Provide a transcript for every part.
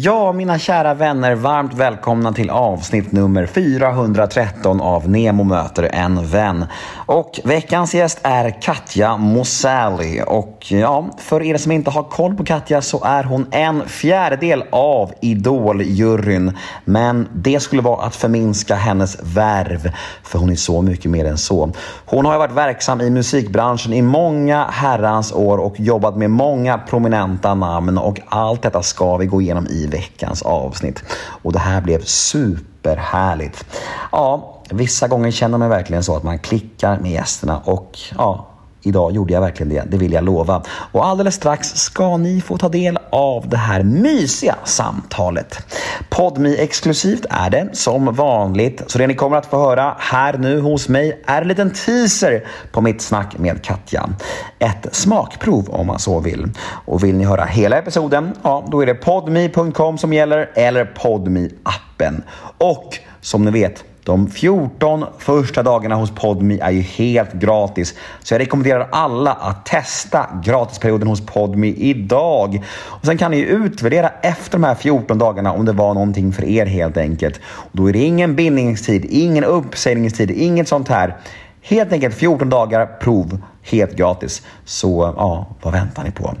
Ja, mina kära vänner, varmt välkomna till avsnitt nummer 413 av Nemo möter en vän. Och veckans gäst är Katja Mosali. Och ja, för er som inte har koll på Katja så är hon en fjärdedel av Idol-juryn. Men det skulle vara att förminska hennes värv, för hon är så mycket mer än så. Hon har varit verksam i musikbranschen i många herrans år och jobbat med många prominenta namn och allt detta ska vi gå igenom i veckans avsnitt. Och det här blev superhärligt. Ja, vissa gånger känner man verkligen så att man klickar med gästerna och ja, Idag gjorde jag verkligen det, det vill jag lova. Och alldeles strax ska ni få ta del av det här mysiga samtalet. Podmi exklusivt är det som vanligt, så det ni kommer att få höra här nu hos mig är en liten teaser på mitt snack med Katja. Ett smakprov om man så vill. Och vill ni höra hela episoden, ja då är det podmi.com som gäller eller podmi appen Och som ni vet de 14 första dagarna hos Podmi är ju helt gratis. Så jag rekommenderar alla att testa gratisperioden hos Podmi idag. Och sen kan ni utvärdera efter de här 14 dagarna om det var någonting för er helt enkelt. Och då är det ingen bindningstid, ingen uppsägningstid, inget sånt här. Helt enkelt 14 dagar prov, helt gratis. Så ja, vad väntar ni på?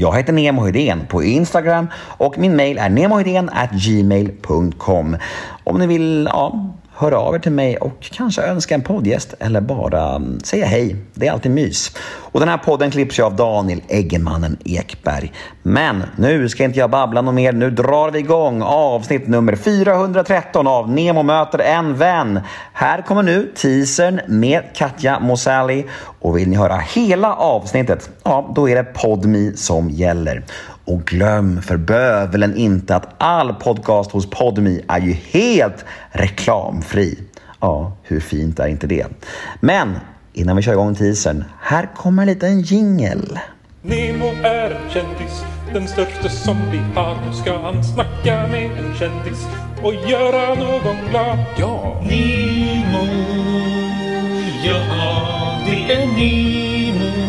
Jag heter Nemo Hedén på Instagram och min mail är gmail.com Om ni vill ja, höra av er till mig och kanske önska en poddgäst eller bara säga hej. Det är alltid mys. Och den här podden klipps ju av Daniel Eggemannen Ekberg. Men nu ska inte jag babbla något mer. Nu drar vi igång avsnitt nummer 413 av Nemo möter en vän. Här kommer nu teasern med Katja Mosali. Och vill ni höra hela avsnittet, ja då är det Podmi som gäller. Och glöm för bövelen inte att all podcast hos Podmi är ju helt reklamfri. Ja, hur fint är inte det? Men innan vi kör igång teasern, här kommer en liten jingel. Nemo är en kändis, den största som vi har. Nu ska han snacka med en kändis och göra någon glad. Ja! Nemo, ja det är Nemo.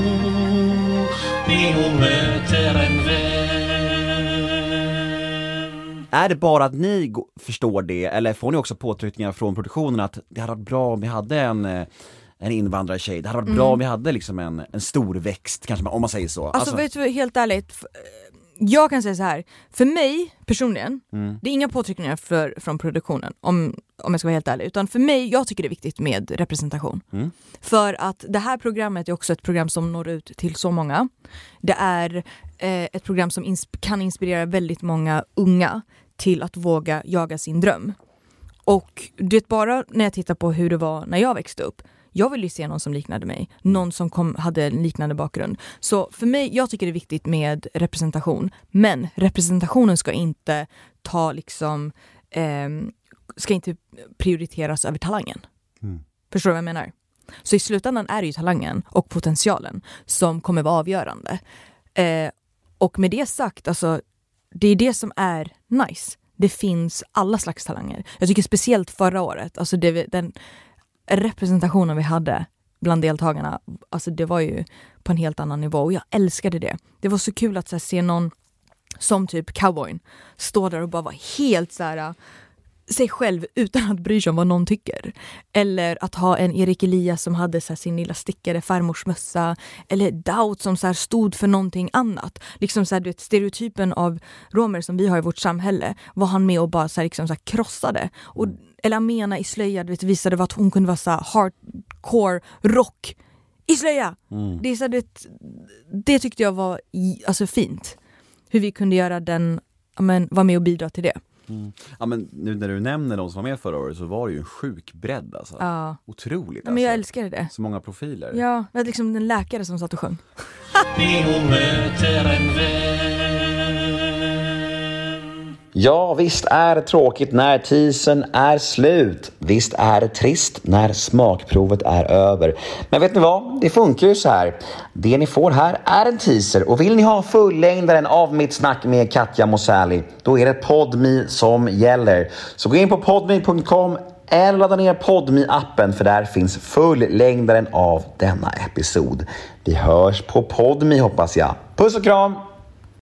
Nemo möter en Är det bara att ni förstår det, eller får ni också påtryckningar från produktionen att det hade varit bra om vi hade en eh, en invandrartjej, det hade varit bra om vi hade liksom en, en stor växt, kanske om man säger så. Alltså, vet du, helt ärligt, jag kan säga så här. för mig personligen, det är inga påtryckningar för, från produktionen om, om jag ska vara helt ärlig, utan för mig, jag tycker det är viktigt med representation. För att det här programmet är också ett program som når ut till så många. Det är eh, ett program som ins- kan inspirera väldigt många unga till att våga jaga sin dröm. Och du vet bara när jag tittar på hur det var när jag växte upp. Jag ville ju se någon som liknade mig, någon som kom, hade en liknande bakgrund. Så för mig, jag tycker det är viktigt med representation. Men representationen ska inte ta liksom, ehm, ska inte prioriteras över talangen. Förstår du vad jag menar? Så i slutändan är det ju talangen och potentialen som kommer vara avgörande. Eh, och med det sagt, alltså, det är det som är nice. Det finns alla slags talanger. Jag tycker speciellt förra året, alltså det, den representationen vi hade bland deltagarna, alltså det var ju på en helt annan nivå och jag älskade det. Det var så kul att så här, se någon som typ cowboyn stå där och bara vara helt så här äh, sig själv utan att bry sig om vad någon tycker. Eller att ha en Erik Elias som hade så här sin lilla stickade farmorsmössa. Eller Daut som så här stod för någonting annat. Liksom så här, du vet, stereotypen av romer som vi har i vårt samhälle var han med och bara så här, liksom så här krossade. Och, eller Amena i slöja du vet, visade att hon kunde vara så hardcore rock i slöja. Det, är så här, det, det tyckte jag var alltså, fint. Hur vi kunde göra den, men, vara med och bidra till det. Ja men nu när du nämner de som var med förra året så var det ju en sjuk bredd alltså. Ja. Otroligt Ja, men jag alltså. älskade det. Så många profiler. Ja, vi hade liksom en läkare som satt och sjöng. Ja, visst är det tråkigt när teasern är slut. Visst är det trist när smakprovet är över. Men vet ni vad? Det funkar ju så här. Det ni får här är en teaser och vill ni ha fullängdaren av mitt snack med Katja Mosali, då är det Podmi som gäller. Så gå in på podmi.com eller ladda ner podmi appen för där finns fullängdaren av denna episod. Vi hörs på Podmi hoppas jag. Puss och kram!